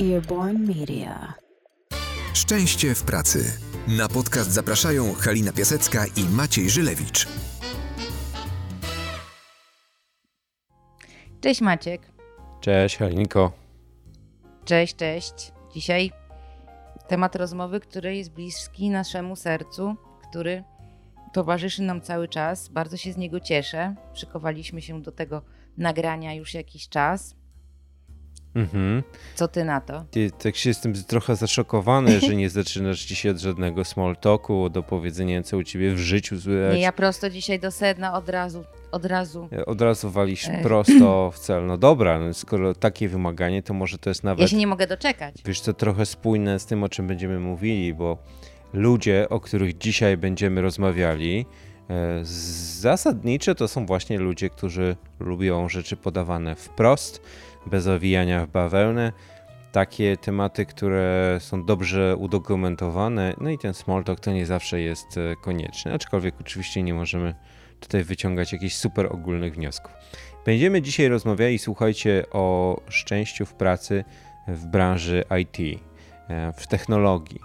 Earborn Media. Szczęście w pracy. Na podcast zapraszają Halina Piasecka i Maciej Żylewicz. Cześć Maciek. Cześć Halinko. Cześć, cześć. Dzisiaj temat rozmowy, który jest bliski naszemu sercu, który towarzyszy nam cały czas. Bardzo się z niego cieszę. Przykowaliśmy się do tego nagrania już jakiś czas. Mhm. Co ty na to? Ty, tak się jestem trochę zaszokowany, że nie zaczynasz dzisiaj od żadnego small talku, do powiedzenia, co u ciebie w życiu słychać. Nie, ja prosto dzisiaj do sedna od razu, od razu. Od razu walisz Ech. prosto w cel. No dobra, no skoro takie wymaganie, to może to jest nawet, Ja się nie mogę doczekać. wiesz co, trochę spójne z tym, o czym będziemy mówili, bo ludzie, o których dzisiaj będziemy rozmawiali, e, zasadniczo to są właśnie ludzie, którzy lubią rzeczy podawane wprost, bez owijania w bawełnę. Takie tematy, które są dobrze udokumentowane, no i ten small talk to nie zawsze jest e, konieczny, aczkolwiek oczywiście nie możemy tutaj wyciągać jakichś super ogólnych wniosków. Będziemy dzisiaj rozmawiali, słuchajcie, o szczęściu w pracy w branży IT, e, w technologii.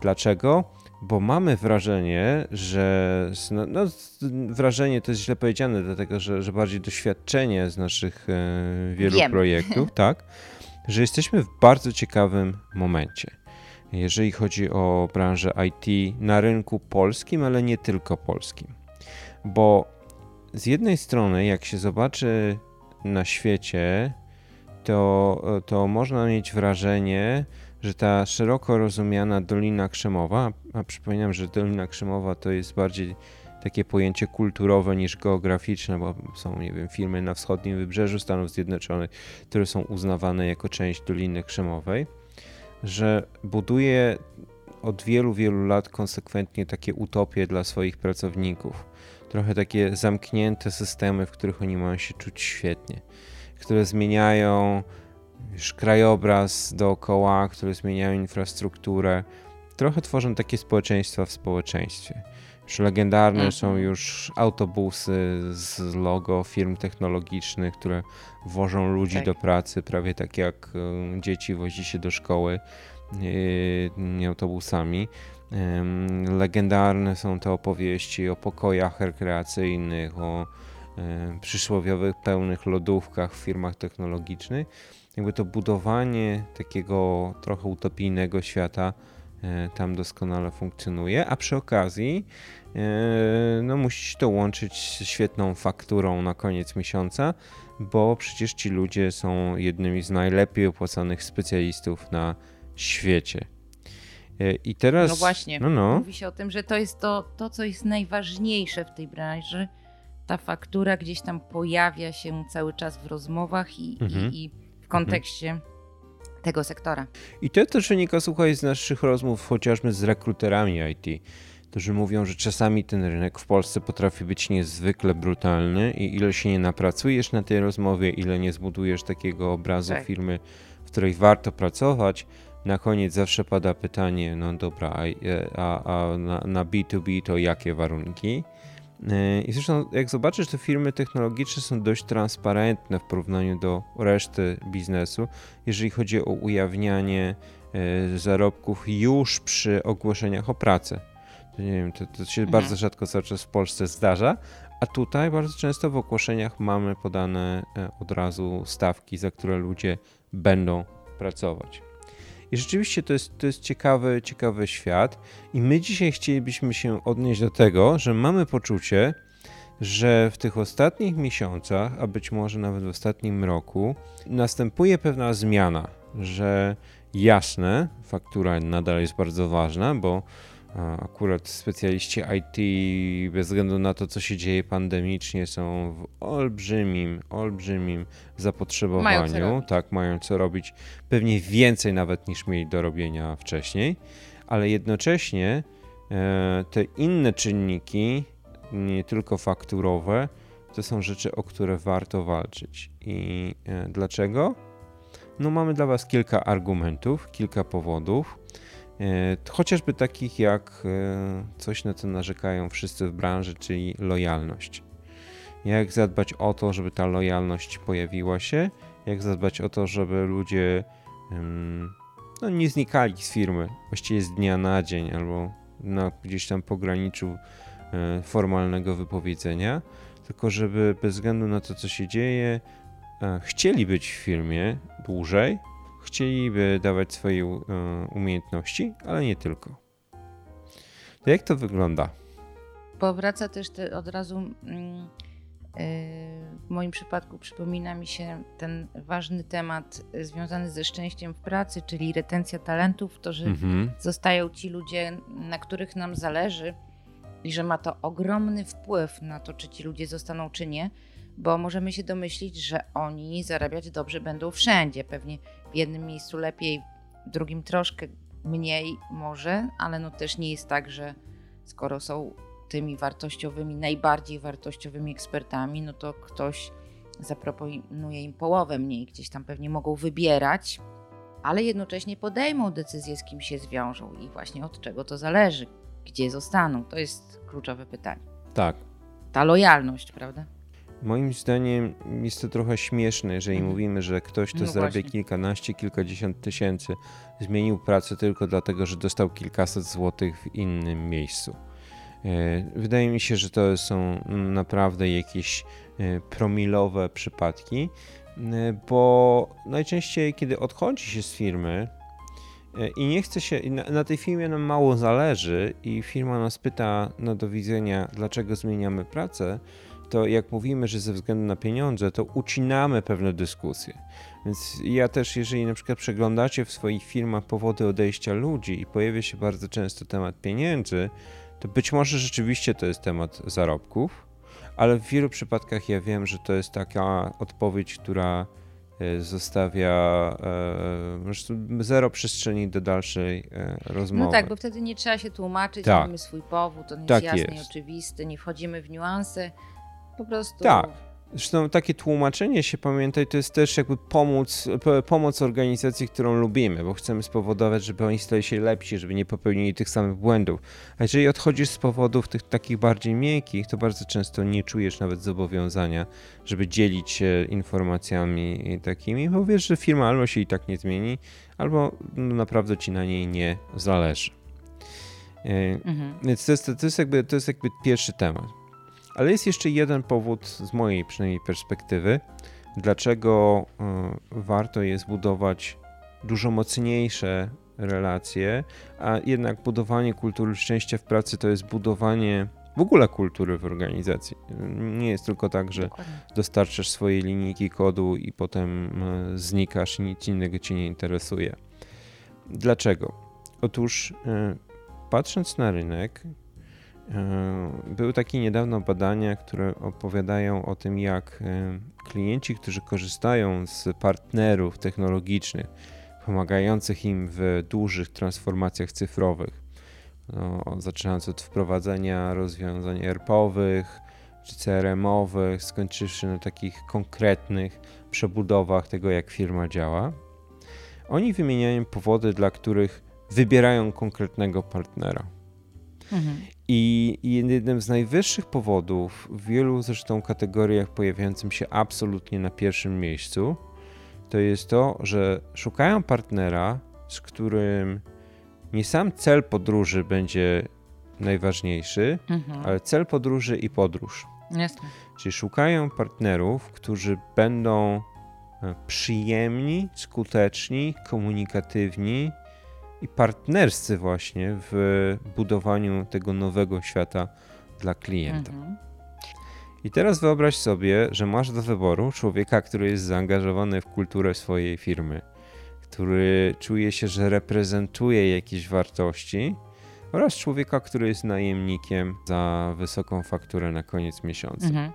Dlaczego? Bo mamy wrażenie, że. No, no, wrażenie to jest źle powiedziane, dlatego że, że bardziej doświadczenie z naszych e, wielu Wiem. projektów, tak, że jesteśmy w bardzo ciekawym momencie. Jeżeli chodzi o branżę IT na rynku polskim, ale nie tylko polskim. Bo z jednej strony, jak się zobaczy na świecie, to, to można mieć wrażenie, że ta szeroko rozumiana Dolina Krzemowa, a przypominam, że Dolina Krzemowa to jest bardziej takie pojęcie kulturowe niż geograficzne, bo są, nie wiem, firmy na wschodnim wybrzeżu Stanów Zjednoczonych, które są uznawane jako część Doliny Krzemowej, że buduje od wielu, wielu lat konsekwentnie takie utopie dla swoich pracowników. Trochę takie zamknięte systemy, w których oni mają się czuć świetnie, które zmieniają już krajobraz dookoła, które zmieniają infrastrukturę. Trochę tworzą takie społeczeństwa w społeczeństwie. Już legendarne Mhm. są już autobusy z logo firm technologicznych, które wożą ludzi Tak. do pracy, prawie tak jak e, dzieci wozi się do szkoły e, autobusami. Legendarne są te opowieści o pokojach rekreacyjnych, o e, przysłowiowych pełnych lodówkach w firmach technologicznych. Jakby to budowanie takiego trochę utopijnego świata e, tam doskonale funkcjonuje, a przy okazji e, no musisz to łączyć z świetną fakturą na koniec miesiąca, bo przecież ci ludzie są jednymi z najlepiej opłacanych specjalistów na świecie. E, I teraz. No właśnie. No, no. Mówi się o tym, że to jest to, to, co jest najważniejsze w tej branży. Ta faktura gdzieś tam pojawia się cały czas w rozmowach i, Mhm. i, i w kontekście tego sektora. I to też wynika, słuchaj, z naszych rozmów chociażby z rekruterami IT, którzy mówią, że czasami ten rynek w Polsce potrafi być niezwykle brutalny i ile się nie napracujesz na tej rozmowie, ile nie zbudujesz takiego obrazu Tak. firmy, w której warto pracować, na koniec zawsze pada pytanie, no dobra, a, a, a na, na B2B to jakie warunki? Yy, I zresztą, jak zobaczysz, te firmy technologiczne są dość transparentne w porównaniu do reszty biznesu, jeżeli chodzi o ujawnianie e, zarobków już przy ogłoszeniach o pracę. To nie wiem, to, to się Mhm. bardzo rzadko cały czas w Polsce zdarza, a tutaj bardzo często w ogłoszeniach mamy podane e, od razu stawki, za które ludzie będą pracować. I rzeczywiście to jest, to jest ciekawy, ciekawy świat. I my dzisiaj chcielibyśmy się odnieść do tego, że mamy poczucie, że w tych ostatnich miesiącach, a być może nawet w ostatnim roku, następuje pewna zmiana, że jasne, faktura nadal jest bardzo ważna, bo akurat specjaliści IT, bez względu na to, co się dzieje pandemicznie, są w olbrzymim, olbrzymim Mają zapotrzebowaniu. robić. Tak, mają co robić. Pewnie więcej nawet niż mieli do robienia wcześniej, ale jednocześnie e, te inne czynniki, nie tylko fakturowe, to są rzeczy, o które warto walczyć. I e, dlaczego? No, mamy dla Was kilka argumentów, kilka powodów. E, Chociażby takich jak e, coś, na co narzekają wszyscy w branży, czyli lojalność. Jak zadbać o to, żeby ta lojalność pojawiła się, jak zadbać o to, żeby ludzie no, nie znikali z firmy, właściwie z dnia na dzień albo na gdzieś tam pograniczu e, formalnego wypowiedzenia, tylko żeby bez względu na to, co się dzieje, chcieli być w firmie dłużej, chcieliby dawać swoje e, umiejętności, ale nie tylko. To jak to wygląda? Powraca też te, od razu. Mm, w moim przypadku przypomina mi się ten ważny temat związany ze szczęściem w pracy, czyli retencja talentów, to, że mhm. zostają ci ludzie, na których nam zależy i że ma to ogromny wpływ na to, czy ci ludzie zostaną, czy nie, bo możemy się domyślić, że oni zarabiać dobrze będą wszędzie. Pewnie w jednym miejscu lepiej, w drugim troszkę mniej może, ale no też nie jest tak, że skoro są tymi wartościowymi, najbardziej wartościowymi ekspertami, no to ktoś zaproponuje im połowę mniej, gdzieś tam pewnie mogą wybierać, ale jednocześnie podejmą decyzję, z kim się zwiążą i właśnie od czego to zależy, gdzie zostaną. To jest kluczowe pytanie. Tak. Ta lojalność, prawda? Moim zdaniem jest to trochę śmieszne, jeżeli mhm. mówimy, że ktoś, kto no zarabia właśnie. kilkanaście, kilkadziesiąt tysięcy, zmienił pracę tylko dlatego, że dostał kilkaset złotych w innym miejscu. E, wydaje mi się, że to są naprawdę jakieś e, promilowe przypadki, e, bo najczęściej, kiedy odchodzi się z firmy i nie chce się, na, tej firmie nam mało zależy i firma nas pyta na do widzenia, dlaczego zmieniamy pracę, to jak mówimy, że ze względu na pieniądze, to ucinamy pewne dyskusje. Więc ja też, jeżeli na przykład przeglądacie w swoich firmach powody odejścia ludzi i pojawia się bardzo często temat pieniędzy, to być może rzeczywiście to jest temat zarobków, ale w wielu przypadkach ja wiem, że to jest taka odpowiedź, która e, zostawia e, zero przestrzeni do dalszej e, rozmowy. No tak, bo wtedy nie trzeba się tłumaczyć, tak. mamy swój powód, on jest tak jasny jest. i oczywisty, nie wchodzimy w niuanse, po prostu... Tak, Zresztą takie tłumaczenie się, pamiętaj, to jest też jakby pomoc, pomoc organizacji, którą lubimy, bo chcemy spowodować, żeby oni stali się lepsi, żeby nie popełnili tych samych błędów. A jeżeli odchodzisz z powodów tych takich bardziej miękkich, to bardzo często nie czujesz nawet zobowiązania, żeby dzielić się informacjami takimi, bo wiesz, że firma albo się i tak nie zmieni, albo no, naprawdę ci na niej nie zależy. E, mhm. Więc to jest, to, jest jakby, to jest jakby pierwszy temat. Ale jest jeszcze jeden powód, z mojej przynajmniej perspektywy, dlaczego e, warto jest budować dużo mocniejsze relacje, a jednak budowanie kultury szczęścia w pracy to jest budowanie w ogóle kultury w organizacji. Nie jest tylko tak, że Dokładnie. dostarczasz swojej linijki kodu i potem e, znikasz i nic innego cię nie interesuje. Dlaczego? Otóż e, patrząc na rynek, były takie niedawno badania, które opowiadają o tym, jak e, klienci, którzy korzystają z partnerów technologicznych, pomagających im w dużych transformacjach cyfrowych, no, zaczynając od wprowadzenia rozwiązań ERP-owych czy CRM-owych, skończywszy na takich konkretnych przebudowach tego, jak firma działa, oni wymieniają powody, dla których wybierają konkretnego partnera. Mhm. I jednym z najwyższych powodów w wielu zresztą kategoriach pojawiającym się absolutnie na pierwszym miejscu to jest to, że szukają partnera, z którym nie sam cel podróży będzie najważniejszy, mhm. ale cel podróży i podróż. Jasne. Czyli szukają partnerów, którzy będą e, przyjemni, skuteczni, komunikatywni, i partnerscy właśnie w budowaniu tego nowego świata dla klienta. Mhm. I teraz wyobraź sobie, że masz do wyboru człowieka, który jest zaangażowany w kulturę swojej firmy, który czuje się, że reprezentuje jakieś wartości, oraz człowieka, który jest najemnikiem za wysoką fakturę na koniec miesiąca. Mhm.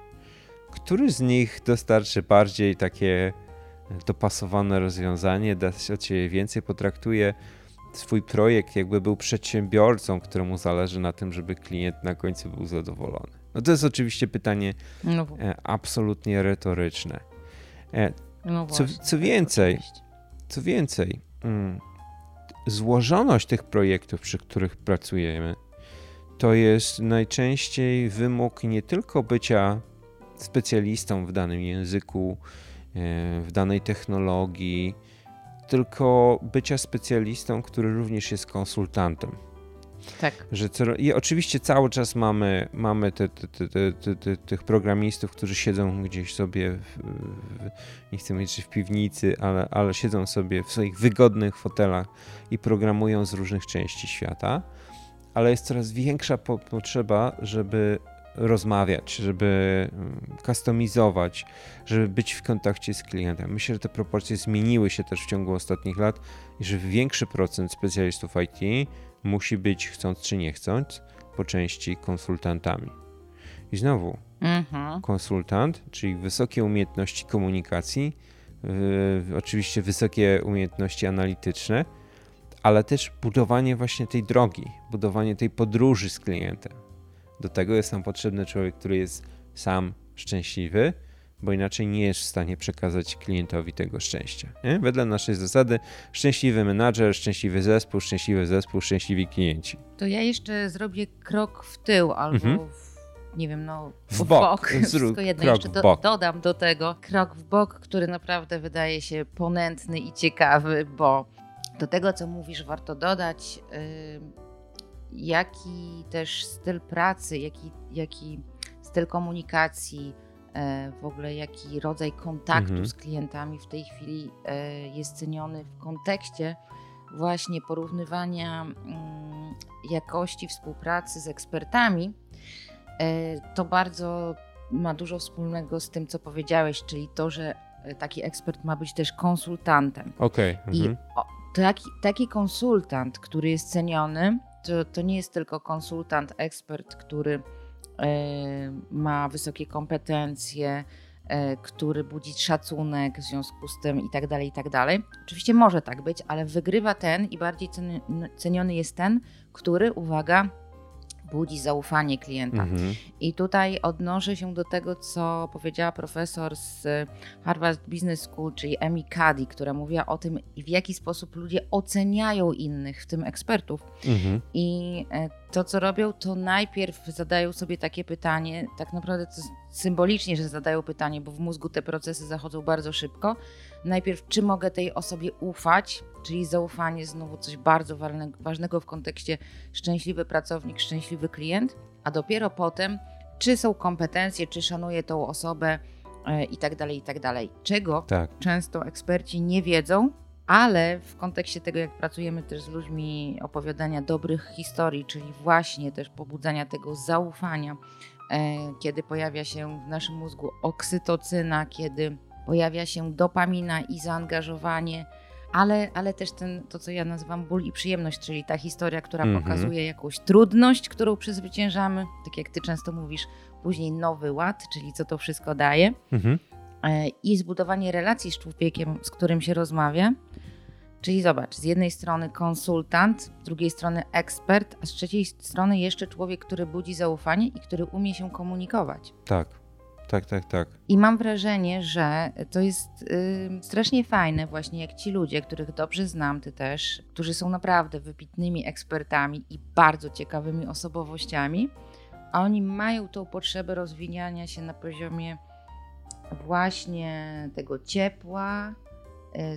Który z nich dostarczy bardziej takie dopasowane rozwiązanie, da się od siebie więcej, potraktuje swój projekt jakby był przedsiębiorcą, któremu zależy na tym, żeby klient na końcu był zadowolony. No to jest oczywiście pytanie no. E, absolutnie retoryczne. E, no co, co, więcej, co więcej, mm, złożoność tych projektów, przy których pracujemy, to jest najczęściej wymóg nie tylko bycia specjalistą w danym języku, e, w danej technologii, tylko bycia specjalistą, który również jest konsultantem. Tak. Że co, I oczywiście cały czas mamy, mamy te, te, te, tych programistów, którzy siedzą gdzieś sobie, w, nie chcę że w piwnicy, ale, ale siedzą sobie w swoich wygodnych fotelach i programują z różnych części świata. Ale jest coraz większa potrzeba, żeby rozmawiać, żeby kustomizować, żeby być w kontakcie z klientem. Myślę, że te proporcje zmieniły się też w ciągu ostatnich lat i że większy procent specjalistów IT musi być, chcąc czy nie chcąc, po części konsultantami. I znowu, mhm. konsultant, czyli wysokie umiejętności komunikacji, yy, oczywiście wysokie umiejętności analityczne, ale też budowanie właśnie tej drogi, budowanie tej podróży z klientem. Do tego jest nam potrzebny człowiek, który jest sam szczęśliwy, bo inaczej nie jest w stanie przekazać klientowi tego szczęścia. Nie? Wedle naszej zasady szczęśliwy menadżer, szczęśliwy zespół, szczęśliwy zespół, szczęśliwi klienci. To ja jeszcze zrobię krok w tył albo mhm. w, nie wiem, no w, w bok. bok. Wszystko jedno. Krok jeszcze do, bok. dodam do tego krok w bok, który naprawdę wydaje się ponętny i ciekawy, bo do tego, co mówisz, warto dodać, yy, jaki też styl pracy, jaki, jaki styl komunikacji, E, w ogóle jaki rodzaj kontaktu mhm. z klientami w tej chwili e, jest ceniony w kontekście właśnie porównywania mm, jakości współpracy z ekspertami, e, to bardzo ma dużo wspólnego z tym, co powiedziałeś, czyli to, że taki ekspert ma być też konsultantem. Okay. Mhm. I taki, taki konsultant, który jest ceniony, to, to nie jest tylko konsultant, ekspert, który E, ma wysokie kompetencje, e, który budzi szacunek w związku z tym i tak dalej, i tak dalej. Oczywiście może tak być, ale wygrywa ten i bardziej ceniony jest ten, który, uwaga, budzi zaufanie klienta. Mhm. I tutaj odnoszę się do tego, co powiedziała profesor z Harvard Business School, czyli Amy Cuddy, która mówiła o tym, w jaki sposób ludzie oceniają innych, w tym ekspertów. Mhm. I e, to, co robią, to najpierw zadają sobie takie pytanie, tak naprawdę symbolicznie, że zadają pytanie, bo w mózgu te procesy zachodzą bardzo szybko. Najpierw, czy mogę tej osobie ufać, czyli zaufanie, znowu coś bardzo ważnego w kontekście szczęśliwy pracownik, szczęśliwy klient, a dopiero potem, czy są kompetencje, czy szanuję tą osobę e, i tak dalej, i tak dalej. Czego tak. często eksperci nie wiedzą, ale w kontekście tego, jak pracujemy też z ludźmi, opowiadania dobrych historii, czyli właśnie też pobudzania tego zaufania, e, kiedy pojawia się w naszym mózgu oksytocyna, kiedy pojawia się dopamina i zaangażowanie, ale, ale też ten, to, co ja nazywam ból i przyjemność, czyli ta historia, która mm -hmm. pokazuje jakąś trudność, którą przezwyciężamy, tak jak ty często mówisz, później nowy ład, czyli co to wszystko daje. Mm -hmm. I zbudowanie relacji z człowiekiem, z którym się rozmawia. Czyli zobacz, z jednej strony konsultant, z drugiej strony ekspert, a z trzeciej strony jeszcze człowiek, który budzi zaufanie i który umie się komunikować. Tak. Tak, tak, tak. I mam wrażenie, że to jest y, strasznie fajne, właśnie jak ci ludzie, których dobrze znam, ty też, którzy są naprawdę wybitnymi ekspertami i bardzo ciekawymi osobowościami, a oni mają tą potrzebę rozwijania się na poziomie właśnie tego ciepła,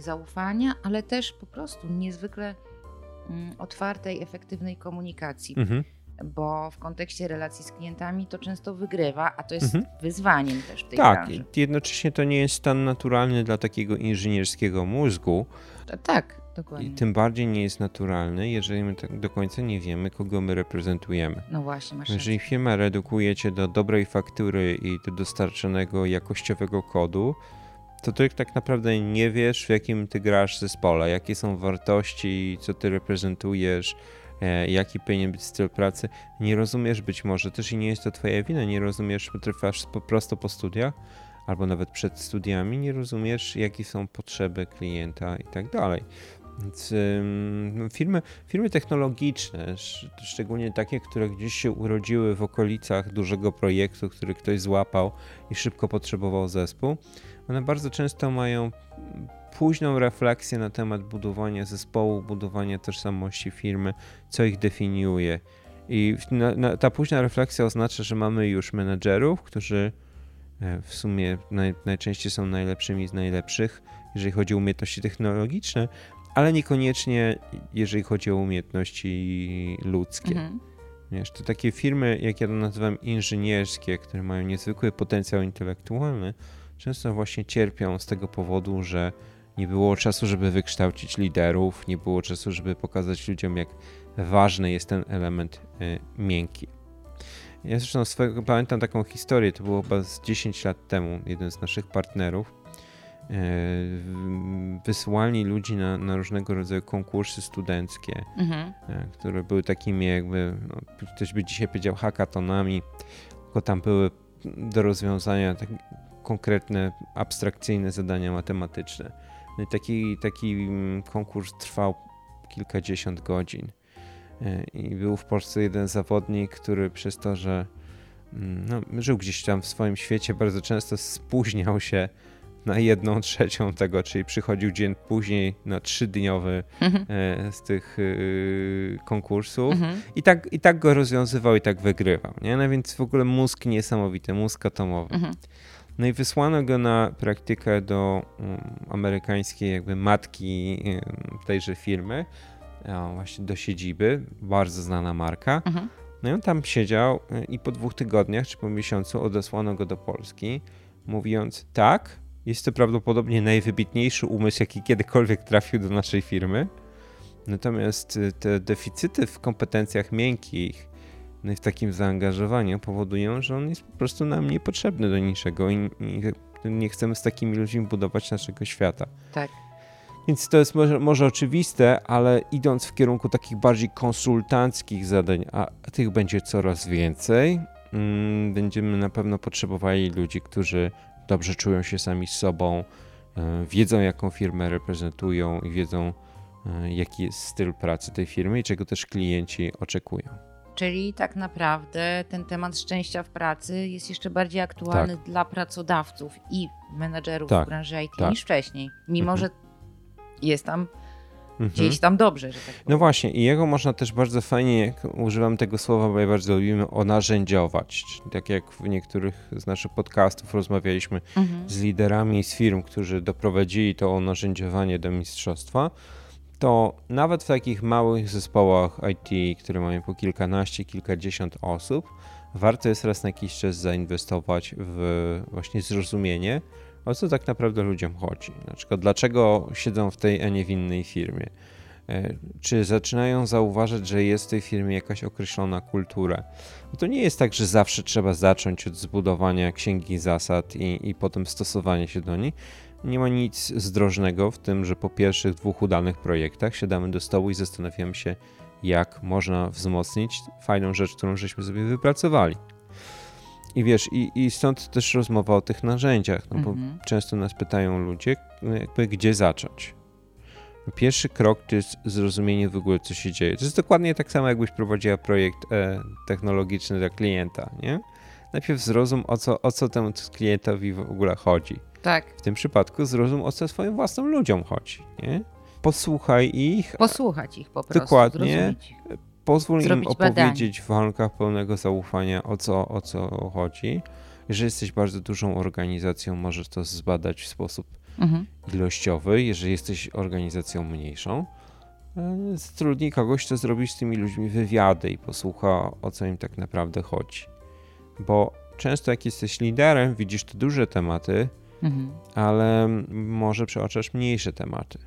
zaufania, ale też po prostu niezwykle y, otwartej, efektywnej komunikacji. Mhm bo w kontekście relacji z klientami to często wygrywa, a to jest mhm. wyzwaniem też w tej tak, branży. Tak, jednocześnie to nie jest stan naturalny dla takiego inżynierskiego mózgu. Tak, dokładnie. I tym bardziej nie jest naturalny, jeżeli my tak do końca nie wiemy, kogo my reprezentujemy. No właśnie, masz Jeżeli firma redukuje cię do dobrej faktury i do dostarczonego jakościowego kodu, to ty tak naprawdę nie wiesz, w jakim ty grasz zespole, jakie są wartości, co ty reprezentujesz, E, jaki powinien być styl pracy. Nie rozumiesz być może też i nie jest to twoja wina, nie rozumiesz, trwasz po prostu po studiach albo nawet przed studiami, nie rozumiesz, jakie są potrzeby klienta i tak dalej. Więc um, firmy, firmy technologiczne, szczególnie takie, które gdzieś się urodziły w okolicach dużego projektu, który ktoś złapał i szybko potrzebował zespół, one bardzo często mają późną refleksję na temat budowania zespołu, budowania tożsamości firmy, co ich definiuje. I na, na, ta późna refleksja oznacza, że mamy już menedżerów, którzy e, w sumie naj, najczęściej są najlepszymi z najlepszych, jeżeli chodzi o umiejętności technologiczne, ale niekoniecznie jeżeli chodzi o umiejętności ludzkie. Mhm. Wiesz, to takie firmy, jak ja to nazywam, inżynierskie, które mają niezwykły potencjał intelektualny, często właśnie cierpią z tego powodu, że nie było czasu, żeby wykształcić liderów, nie było czasu, żeby pokazać ludziom, jak ważny jest ten element y, miękki. Ja zresztą swego, pamiętam taką historię, to było chyba z 10 lat temu, jeden z naszych partnerów y, wysłali ludzi na, na, różnego rodzaju konkursy studenckie, mhm. Y, które były takimi jakby, no, ktoś by dzisiaj powiedział hackathonami, tylko tam były do rozwiązania tak konkretne, abstrakcyjne zadania matematyczne. No i taki, taki mm, konkurs trwał kilkadziesiąt godzin. E, I był w Polsce jeden zawodnik, który przez to, że mm, no, żył gdzieś tam w swoim świecie, bardzo często spóźniał się na jedną trzecią tego, czyli przychodził dzień później na trzydniowy mhm. E, z tych y, konkursów mhm. i, tak, i tak go rozwiązywał i tak wygrywał. Nie? No więc w ogóle mózg niesamowity, mózg atomowy. Mhm. No i wysłano go na praktykę do um, amerykańskiej jakby matki um, tejże firmy, właśnie do siedziby, bardzo znana marka. Mhm. No i on tam siedział y, i po dwóch tygodniach czy po miesiącu odesłano go do Polski, mówiąc tak, jest to prawdopodobnie najwybitniejszy umysł, jaki kiedykolwiek trafił do naszej firmy. Natomiast y, te deficyty w kompetencjach miękkich no i w takim zaangażowaniu powodują, że on jest po prostu nam niepotrzebny do niczego i, nie chcemy z takimi ludźmi budować naszego świata. Tak. Więc to jest może, może oczywiste, ale idąc w kierunku takich bardziej konsultanckich zadań, a tych będzie coraz więcej, mm, będziemy na pewno potrzebowali ludzi, którzy dobrze czują się sami z sobą, y, wiedzą jaką firmę reprezentują i wiedzą y, jaki jest styl pracy tej firmy i czego też klienci oczekują. Czyli tak naprawdę ten temat szczęścia w pracy jest jeszcze bardziej aktualny tak. dla pracodawców i menedżerów tak. w branży IT tak. niż wcześniej, mimo mhm. że jest tam mhm. gdzieś tam dobrze, że tak powiem. No właśnie, i jego można też bardzo fajnie, używam tego słowa, bo ja bardzo lubimy, onarzędziować. Tak jak w niektórych z naszych podcastów rozmawialiśmy mhm. z liderami z firm, którzy doprowadzili to onarzędziowanie do mistrzostwa, to nawet w takich małych zespołach IT, które mają po kilkanaście, kilkadziesiąt osób, warto jest raz na jakiś czas zainwestować w właśnie zrozumienie, o co tak naprawdę ludziom chodzi. Na przykład, dlaczego siedzą w tej, a nie w innej firmie. E, czy zaczynają zauważyć, że jest w tej firmie jakaś określona kultura? to nie jest tak, że zawsze trzeba zacząć od zbudowania księgi zasad i, i potem stosowania się do niej nie ma nic zdrożnego w tym, że po pierwszych dwóch udanych projektach siadamy do stołu i zastanawiamy się, jak można wzmocnić fajną rzecz, którą żeśmy sobie wypracowali. I wiesz, i, i stąd też rozmowa o tych narzędziach, no bo mhm. często nas pytają ludzie, jakby gdzie zacząć. Pierwszy krok to jest zrozumienie w ogóle, co się dzieje. To jest dokładnie tak samo, jakbyś prowadziła projekt e, technologiczny dla klienta, nie? Najpierw zrozum, o co, o co temu klientowi w ogóle chodzi. Tak. W tym przypadku zrozum, o co swoim własnym ludziom chodzi. Nie? Posłuchaj ich. Posłuchać ich po prostu. Dokładnie. Pozwól im opowiedzieć badanie. w warunkach pełnego zaufania, o co, o co chodzi. Jeżeli jesteś bardzo dużą organizacją, możesz to zbadać w sposób mhm. ilościowy. Jeżeli jesteś organizacją mniejszą, trudniej kogoś, kto zrobi z tymi ludźmi wywiady i posłucha, o co im tak naprawdę chodzi. Bo często jak jesteś liderem, widzisz te duże tematy, mhm. ale może przeoczasz mniejsze tematy.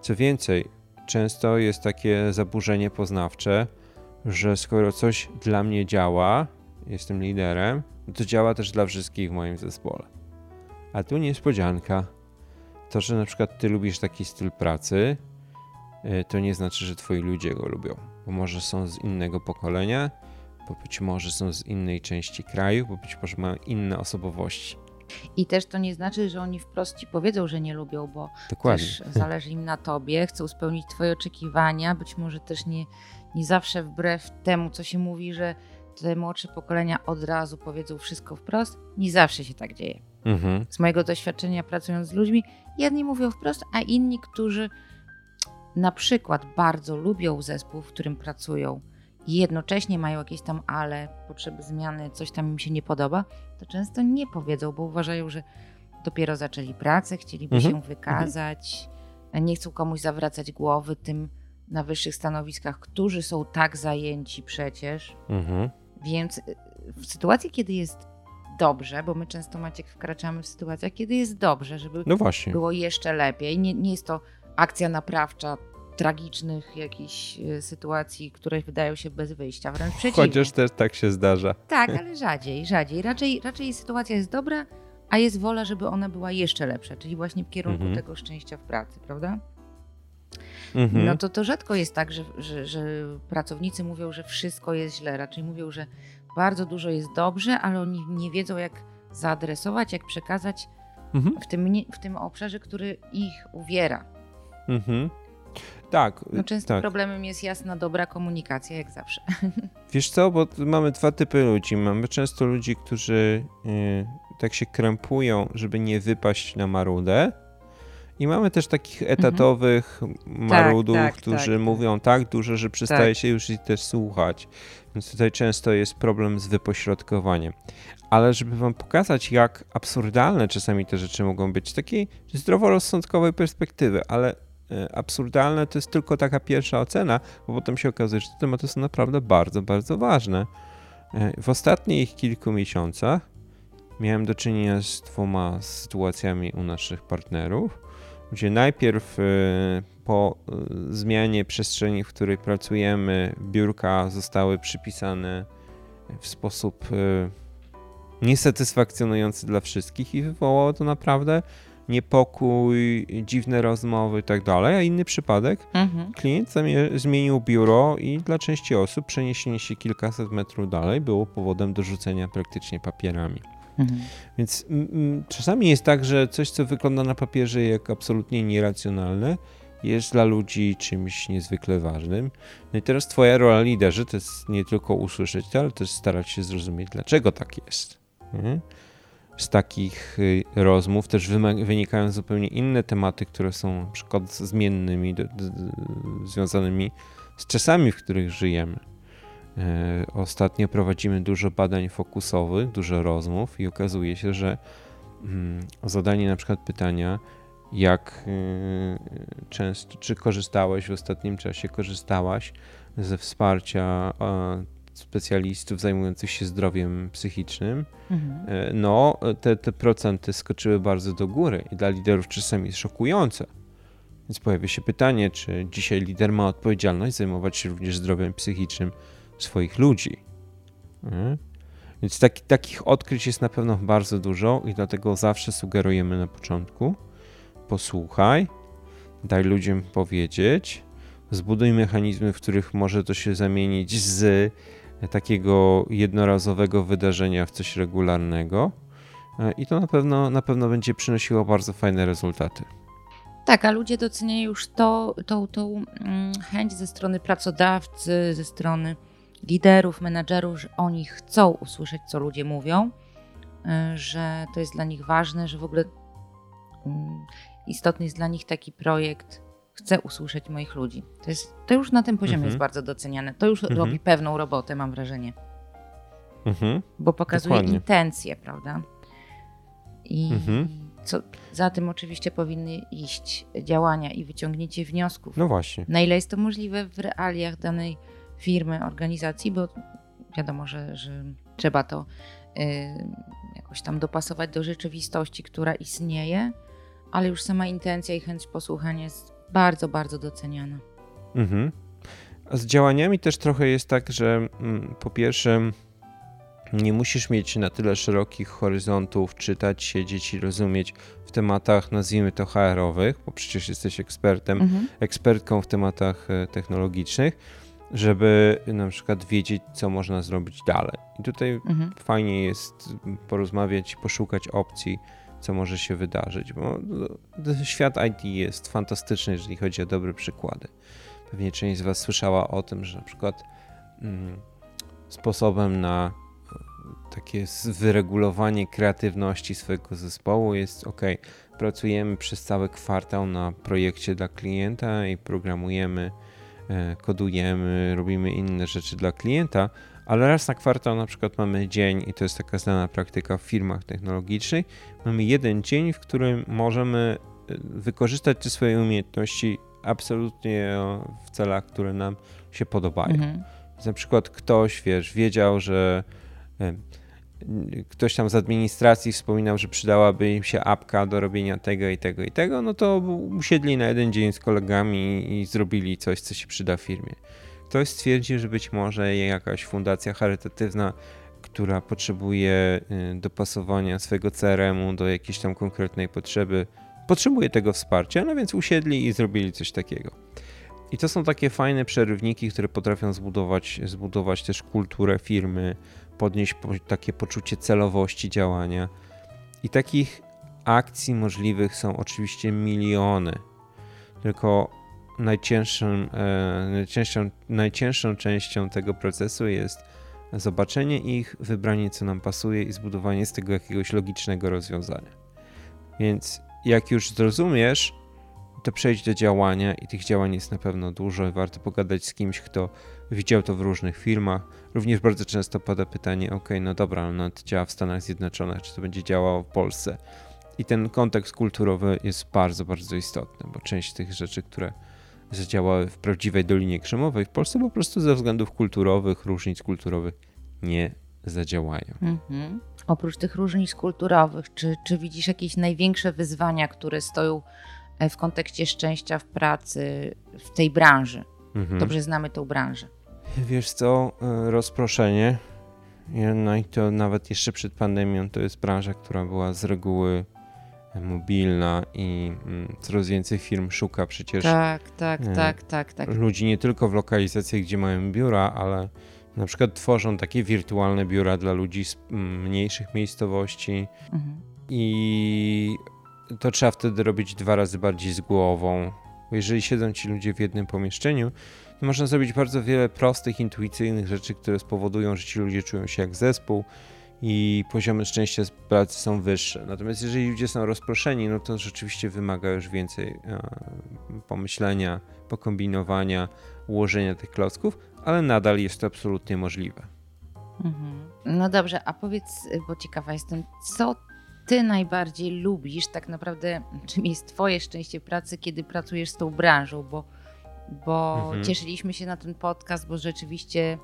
Co więcej, często jest takie zaburzenie poznawcze, że skoro coś dla mnie działa, jestem liderem, to działa też dla wszystkich w moim zespole. A tu niespodzianka. To, że na przykład ty lubisz taki styl pracy, y, to nie znaczy, że twoi ludzie go lubią, bo może są z innego pokolenia, bo być może są z innej części kraju, bo być może mają inne osobowości. I też to nie znaczy, że oni wprost ci powiedzą, że nie lubią, bo Dokładnie. też zależy im na tobie, chcą spełnić twoje oczekiwania, być może też nie, nie zawsze wbrew temu, co się mówi, że te młodsze pokolenia od razu powiedzą wszystko wprost. Nie zawsze się tak dzieje. Mhm. Z mojego doświadczenia pracując z ludźmi, jedni mówią wprost, a inni, którzy na przykład bardzo lubią zespół, w którym pracują jednocześnie mają jakieś tam ale, potrzeby zmiany, coś tam im się nie podoba, to często nie powiedzą, bo uważają, że dopiero zaczęli pracę, chcieliby Mhm. się wykazać, nie chcą komuś zawracać głowy tym na wyższych stanowiskach, którzy są tak zajęci przecież. Mhm. Więc y, w sytuacji, kiedy jest dobrze, bo my często Maciek wkraczamy w sytuacjach, kiedy jest dobrze, żeby No było jeszcze lepiej. Nie, nie jest to akcja naprawcza tragicznych jakichś y, sytuacji, które wydają się bez wyjścia, wręcz przeciwnie. Chociaż też tak się zdarza. Tak, ale rzadziej, rzadziej. Raczej, raczej sytuacja jest dobra, a jest wola, żeby ona była jeszcze lepsza, czyli właśnie w kierunku Mhm. tego szczęścia w pracy, prawda? Mhm. No to, to rzadko jest tak, że, że, że pracownicy mówią, że wszystko jest źle. Raczej mówią, że bardzo dużo jest dobrze, ale oni nie wiedzą, jak zaadresować, jak przekazać Mhm. w tym, w tym obszarze, który ich uwiera. Mhm. Tak, No często tak. problemem jest jasna, dobra komunikacja, jak zawsze. Wiesz co, bo mamy dwa typy ludzi. Mamy często ludzi, którzy y, tak się krępują, żeby nie wypaść na marudę. I mamy też takich etatowych marudów, tak, którzy tak. mówią tak dużo, że przestaje Tak. się już ich też słuchać. Więc tutaj często jest problem z wypośrodkowaniem. Ale żeby wam pokazać, jak absurdalne czasami te rzeczy mogą być z takiej zdroworozsądkowej perspektywy, ale absurdalne to jest tylko taka pierwsza ocena, bo potem się okazuje, że te tematy są naprawdę bardzo, bardzo ważne. E, W ostatnich kilku miesiącach miałem do czynienia z dwoma sytuacjami u naszych partnerów, gdzie najpierw e, po e, zmianie przestrzeni, w której pracujemy, biurka zostały przypisane w sposób e, niesatysfakcjonujący dla wszystkich i wywołało to naprawdę niepokój, dziwne rozmowy i tak dalej. A inny przypadek, Mhm. klient zmienił biuro i dla części osób przeniesienie się kilkaset metrów dalej było powodem do rzucenia praktycznie papierami. Mhm. Więc mm, czasami jest tak, że coś, co wygląda na papierze jak absolutnie nieracjonalne, jest dla ludzi czymś niezwykle ważnym. No i teraz twoja rola liderzy to jest nie tylko usłyszeć to, ale też starać się zrozumieć, dlaczego tak jest. Nie? Z takich y, rozmów też wynikają zupełnie inne tematy, które są na przykład zmiennymi, związanymi z czasami, w których żyjemy. E, Ostatnio prowadzimy dużo badań fokusowych, dużo rozmów i okazuje się, że mm, zadanie na przykład pytania, jak y, często, czy korzystałeś w ostatnim czasie, korzystałaś ze wsparcia specjalistów zajmujących się zdrowiem psychicznym, Mhm. E, no te, te procenty skoczyły bardzo do góry i dla liderów czasami jest szokujące. Więc pojawia się pytanie, czy dzisiaj lider ma odpowiedzialność zajmować się również zdrowiem psychicznym swoich ludzi. Nie? Więc taki, takich odkryć jest na pewno bardzo dużo i dlatego zawsze sugerujemy na początku posłuchaj, daj ludziom powiedzieć, zbuduj mechanizmy, w których może to się zamienić z takiego jednorazowego wydarzenia w coś regularnego E, i to na pewno, na pewno będzie przynosiło bardzo fajne rezultaty. Tak, a ludzie doceniają już to, tą, tą mm, chęć ze strony pracodawcy, ze strony liderów, menadżerów, że oni chcą usłyszeć, co ludzie mówią, y, że to jest dla nich ważne, że w ogóle mm, istotny jest dla nich taki projekt. Chcę usłyszeć moich ludzi. To, jest, to już na tym poziomie Mhm. jest bardzo doceniane. To już Mhm. robi pewną robotę, mam wrażenie, Mhm. bo pokazuje Dokładnie. intencje, prawda? I Mhm. co, za tym oczywiście powinny iść działania i wyciągnięcie wniosków. No właśnie. Na ile jest to możliwe w realiach danej firmy, organizacji, bo wiadomo, że, że trzeba to y, jakoś tam dopasować do rzeczywistości, która istnieje, ale już sama intencja i chęć posłuchania jest bardzo, bardzo doceniana. Mhm. A z działaniami też trochę jest tak, że mm, po pierwsze nie musisz mieć na tyle szerokich horyzontów, czytać, siedzieć i rozumieć w tematach, nazwijmy to HR-owych, bo przecież jesteś ekspertem, Mhm. ekspertką w tematach e, technologicznych, żeby na przykład wiedzieć, co można zrobić dalej. I tutaj Mhm. fajnie jest porozmawiać, poszukać opcji, co może się wydarzyć, bo no, świat IT jest fantastyczny, jeżeli chodzi o dobre przykłady. Pewnie część z Was słyszała o tym, że na przykład mm, sposobem na e, takie wyregulowanie kreatywności swojego zespołu jest ok, pracujemy przez cały kwartał na projekcie dla klienta i programujemy e, kodujemy, robimy inne rzeczy dla klienta, ale raz na kwartał na przykład mamy dzień, i to jest taka znana praktyka w firmach technologicznych, mamy jeden dzień, w którym możemy e, wykorzystać te swoje umiejętności absolutnie w celach, które nam się podobają. Mhm. Na przykład ktoś, wiesz, wiedział, że ktoś tam z administracji wspominał, że przydałaby im się apka do robienia tego i tego i tego, no to usiedli na jeden dzień z kolegami i zrobili coś, co się przyda w firmie. Ktoś stwierdził, że być może jakaś fundacja charytatywna, która potrzebuje y, dopasowania swojego CRM-u do jakiejś tam konkretnej potrzeby, potrzebuje tego wsparcia, no więc usiedli i zrobili coś takiego. I to są takie fajne przerywniki, które potrafią zbudować, zbudować też kulturę firmy, podnieść takie poczucie celowości działania. I takich akcji możliwych są oczywiście miliony. Tylko najcięższą, e, najcięższą, najcięższą częścią tego procesu jest zobaczenie ich, wybranie co nam pasuje i zbudowanie z tego jakiegoś logicznego rozwiązania. Więc jak już zrozumiesz, to przejdź do działania i tych działań jest na pewno dużo warto pogadać z kimś, kto widział to w różnych filmach. Również bardzo często pada pytanie, ok, no dobra, no to działa w Stanach Zjednoczonych, czy to będzie działało w Polsce? I ten kontekst kulturowy jest bardzo, bardzo istotny, bo część tych rzeczy, które zadziałały w prawdziwej Dolinie Krzemowej w Polsce po prostu ze względów kulturowych, różnic kulturowych nie zadziałają. Mhm. Oprócz tych różnic kulturowych, czy, czy widzisz jakieś największe wyzwania, które stoją e, w kontekście szczęścia w pracy w tej branży? Mhm. Dobrze znamy tą branżę. Wiesz co, e, rozproszenie. No i to nawet jeszcze przed pandemią to jest branża, która była z reguły mobilna i mm, coraz więcej firm szuka przecież. Tak, tak, e, tak, tak, tak. Ludzi nie tylko w lokalizacjach, gdzie mają biura, ale na przykład tworzą takie wirtualne biura dla ludzi z mm, mniejszych miejscowości. Mhm. I to trzeba wtedy robić dwa razy bardziej z głową. Bo jeżeli siedzą ci ludzie w jednym pomieszczeniu, to można zrobić bardzo wiele prostych, intuicyjnych rzeczy, które spowodują, że ci ludzie czują się jak zespół i poziomy szczęścia z pracy są wyższe. Natomiast jeżeli ludzie są rozproszeni, no to rzeczywiście wymaga już więcej e, pomyślenia, pokombinowania, ułożenia tych klocków, ale nadal jest to absolutnie możliwe. Mhm. No dobrze, a powiedz, bo ciekawa jestem, co ty najbardziej lubisz, tak naprawdę, czym jest twoje szczęście pracy, kiedy pracujesz z tą branżą, bo, bo mhm. cieszyliśmy się na ten podcast, bo rzeczywiście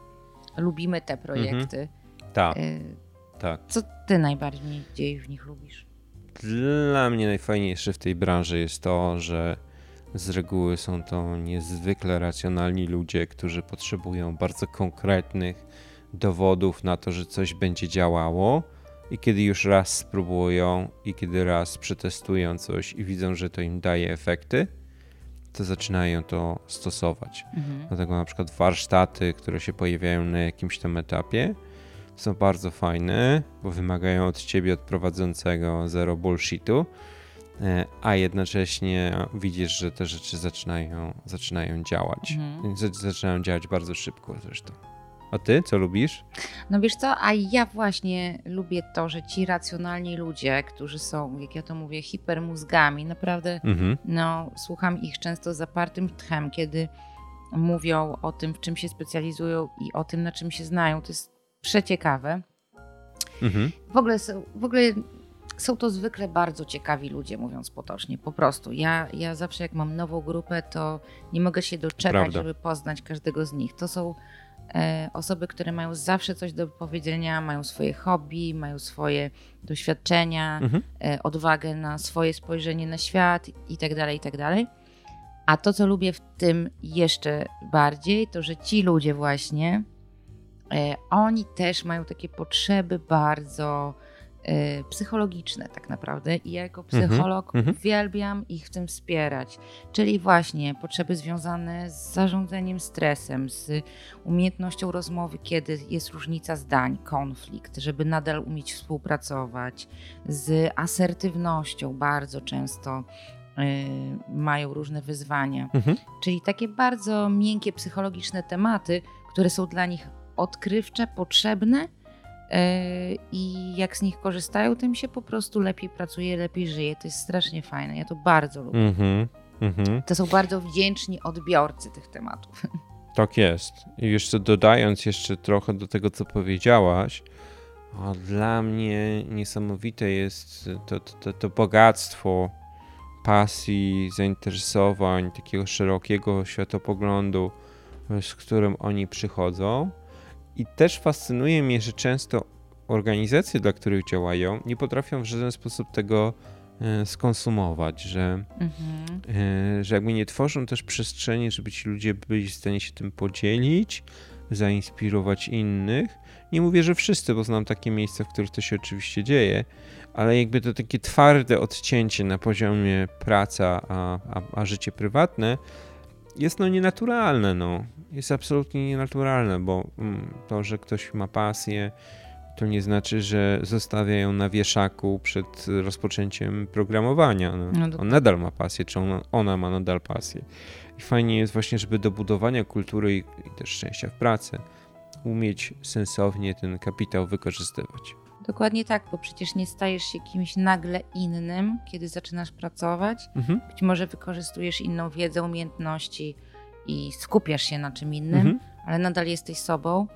lubimy te projekty. Mhm. Tak. Y tak. Co ty najbardziej w nich lubisz? Dla mnie najfajniejsze w tej branży jest to, że z reguły są to niezwykle racjonalni ludzie, którzy potrzebują bardzo konkretnych dowodów na to, że coś będzie działało. I kiedy już raz spróbują, i kiedy raz przetestują coś i widzą, że to im daje efekty, to zaczynają to stosować. Mhm. Dlatego na przykład warsztaty, które się pojawiają na jakimś tam etapie, są bardzo fajne, bo wymagają od ciebie, od prowadzącego, zero bullshitu, e, a jednocześnie widzisz, że te rzeczy zaczynają, zaczynają działać. Mhm. Zaczynają działać bardzo szybko zresztą. A ty, co lubisz? No wiesz co, a ja właśnie lubię to, że ci racjonalni ludzie, którzy są, jak ja to mówię, hipermózgami, naprawdę, mhm. no, słucham ich często zapartym tchem, kiedy mówią o tym, w czym się specjalizują i o tym, na czym się znają. To jest przeciekawe. Mhm. W, ogóle są, w ogóle są to zwykle bardzo ciekawi ludzie, mówiąc potocznie, po prostu. Ja, ja zawsze jak mam nową grupę, to nie mogę się doczekać, Prawda. żeby poznać każdego z nich. To są e, osoby, które mają zawsze coś do powiedzenia, mają swoje hobby, mają swoje doświadczenia, mhm. e, odwagę na swoje spojrzenie na świat itd., tak itd. Tak A to, co lubię w tym jeszcze bardziej, to że ci ludzie właśnie oni też mają takie potrzeby bardzo e, psychologiczne tak naprawdę i ja jako mhm, psycholog mm -hmm. uwielbiam ich w tym wspierać. Czyli właśnie potrzeby związane z zarządzaniem stresem, z umiejętnością rozmowy, kiedy jest różnica zdań, konflikt, żeby nadal umieć współpracować, z asertywnością bardzo często y, mają różne wyzwania. Mm -hmm. Czyli takie bardzo miękkie psychologiczne tematy, które są dla nich odkrywcze, potrzebne e, i jak z nich korzystają, tym się po prostu lepiej pracuje, lepiej żyje. To jest strasznie fajne. Ja to bardzo lubię. Mhm. Mhm. To są bardzo wdzięczni odbiorcy tych tematów. Tak jest. I jeszcze dodając jeszcze trochę do tego, co powiedziałaś, o, dla mnie niesamowite jest to, to, to bogactwo pasji, zainteresowań, takiego szerokiego światopoglądu, z którym oni przychodzą. I też fascynuje mnie, że często organizacje, dla których działają, nie potrafią w żaden sposób tego e, skonsumować, że, mhm. E, że jakby nie tworzą też przestrzeni, żeby ci ludzie byli w stanie się tym podzielić, zainspirować innych. Nie mówię, że wszyscy, bo znam takie miejsca, w których to się oczywiście dzieje, ale jakby to takie twarde odcięcie na poziomie praca a, a, a życie prywatne jest no nienaturalne, no. Jest absolutnie nienaturalne, bo mm, to, że ktoś ma pasję, to nie znaczy, że zostawia ją na wieszaku przed rozpoczęciem programowania. No, no on nadal ma pasję, czy ona, ona, ma nadal pasję. I fajnie jest właśnie, żeby do budowania kultury i, i też szczęścia w pracy umieć sensownie ten kapitał wykorzystywać. Dokładnie tak, bo przecież nie stajesz się kimś nagle innym, kiedy zaczynasz pracować. Mhm. Być może wykorzystujesz inną wiedzę, umiejętności i skupiasz się na czym innym, mhm. ale nadal jesteś sobą.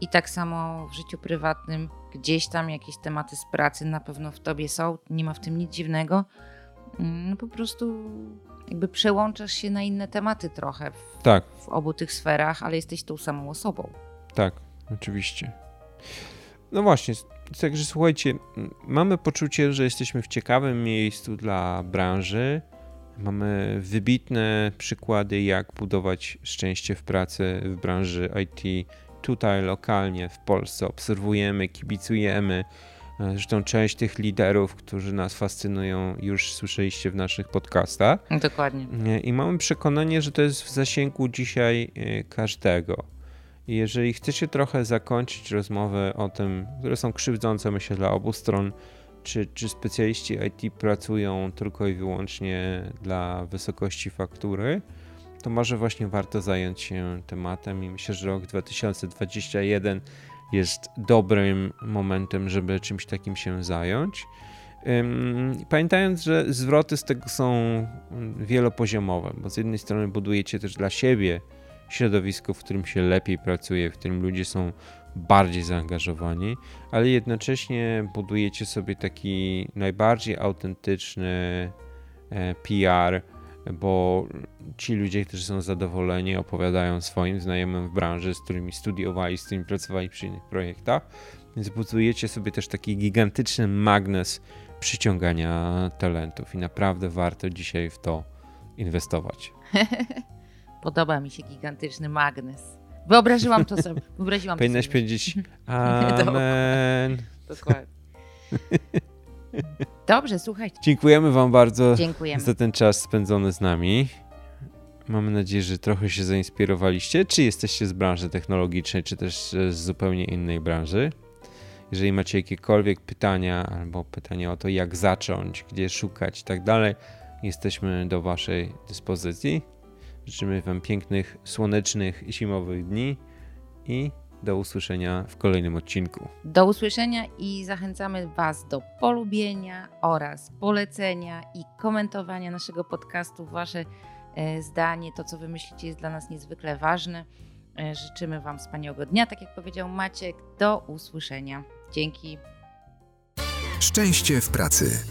I tak samo w życiu prywatnym, gdzieś tam jakieś tematy z pracy na pewno w tobie są, nie ma w tym nic dziwnego. Mm, no po prostu jakby przełączasz się na inne tematy trochę w, tak. w obu tych sferach, ale jesteś tą samą osobą. Tak, oczywiście. No właśnie, także słuchajcie, mamy poczucie, że jesteśmy w ciekawym miejscu dla branży. Mamy wybitne przykłady, jak budować szczęście w pracy w branży IT tutaj lokalnie w Polsce. Obserwujemy, kibicujemy. Zresztą część tych liderów, którzy nas fascynują, już słyszeliście w naszych podcastach. Dokładnie. I mamy przekonanie, że to jest w zasięgu dzisiaj e, każdego. Jeżeli chcecie trochę zakończyć rozmowę o tym, które są krzywdzące, myślę, dla obu stron, czy, czy specjaliści IT pracują tylko i wyłącznie dla wysokości faktury, to może właśnie warto zająć się tematem i myślę, że rok 2021 jest dobrym momentem, żeby czymś takim się zająć. Pamiętając, że zwroty z tego są wielopoziomowe, bo z jednej strony budujecie też dla siebie środowisko, w którym się lepiej pracuje, w którym ludzie są bardziej zaangażowani, ale jednocześnie budujecie sobie taki najbardziej autentyczny e, PR, bo ci ludzie, którzy są zadowoleni, opowiadają swoim znajomym w branży, z którymi studiowali, z którymi pracowali przy innych projektach, więc budujecie sobie też taki gigantyczny magnes przyciągania talentów i naprawdę warto dzisiaj w to inwestować. Podoba mi się gigantyczny magnes. Wyobraziłam to sobie. Wyobraziłam Powinnaś powiedzieć Amen. Dokładnie. Dobrze, słuchajcie. Dziękujemy Wam bardzo Dziękujemy. za ten czas spędzony z nami. Mamy nadzieję, że trochę się zainspirowaliście. Czy jesteście z branży technologicznej, czy też z zupełnie innej branży. Jeżeli macie jakiekolwiek pytania albo pytania o to, jak zacząć, gdzie szukać i tak dalej, jesteśmy do Waszej dyspozycji. Życzymy Wam pięknych, słonecznych, zimowych dni i do usłyszenia w kolejnym odcinku. Do usłyszenia i zachęcamy Was do polubienia oraz polecenia i komentowania naszego podcastu. Wasze e, zdanie, to co wymyślicie jest dla nas niezwykle ważne. E, życzymy Wam wspaniałego dnia, tak jak powiedział Maciek. Do usłyszenia. Dzięki. Szczęście w pracy.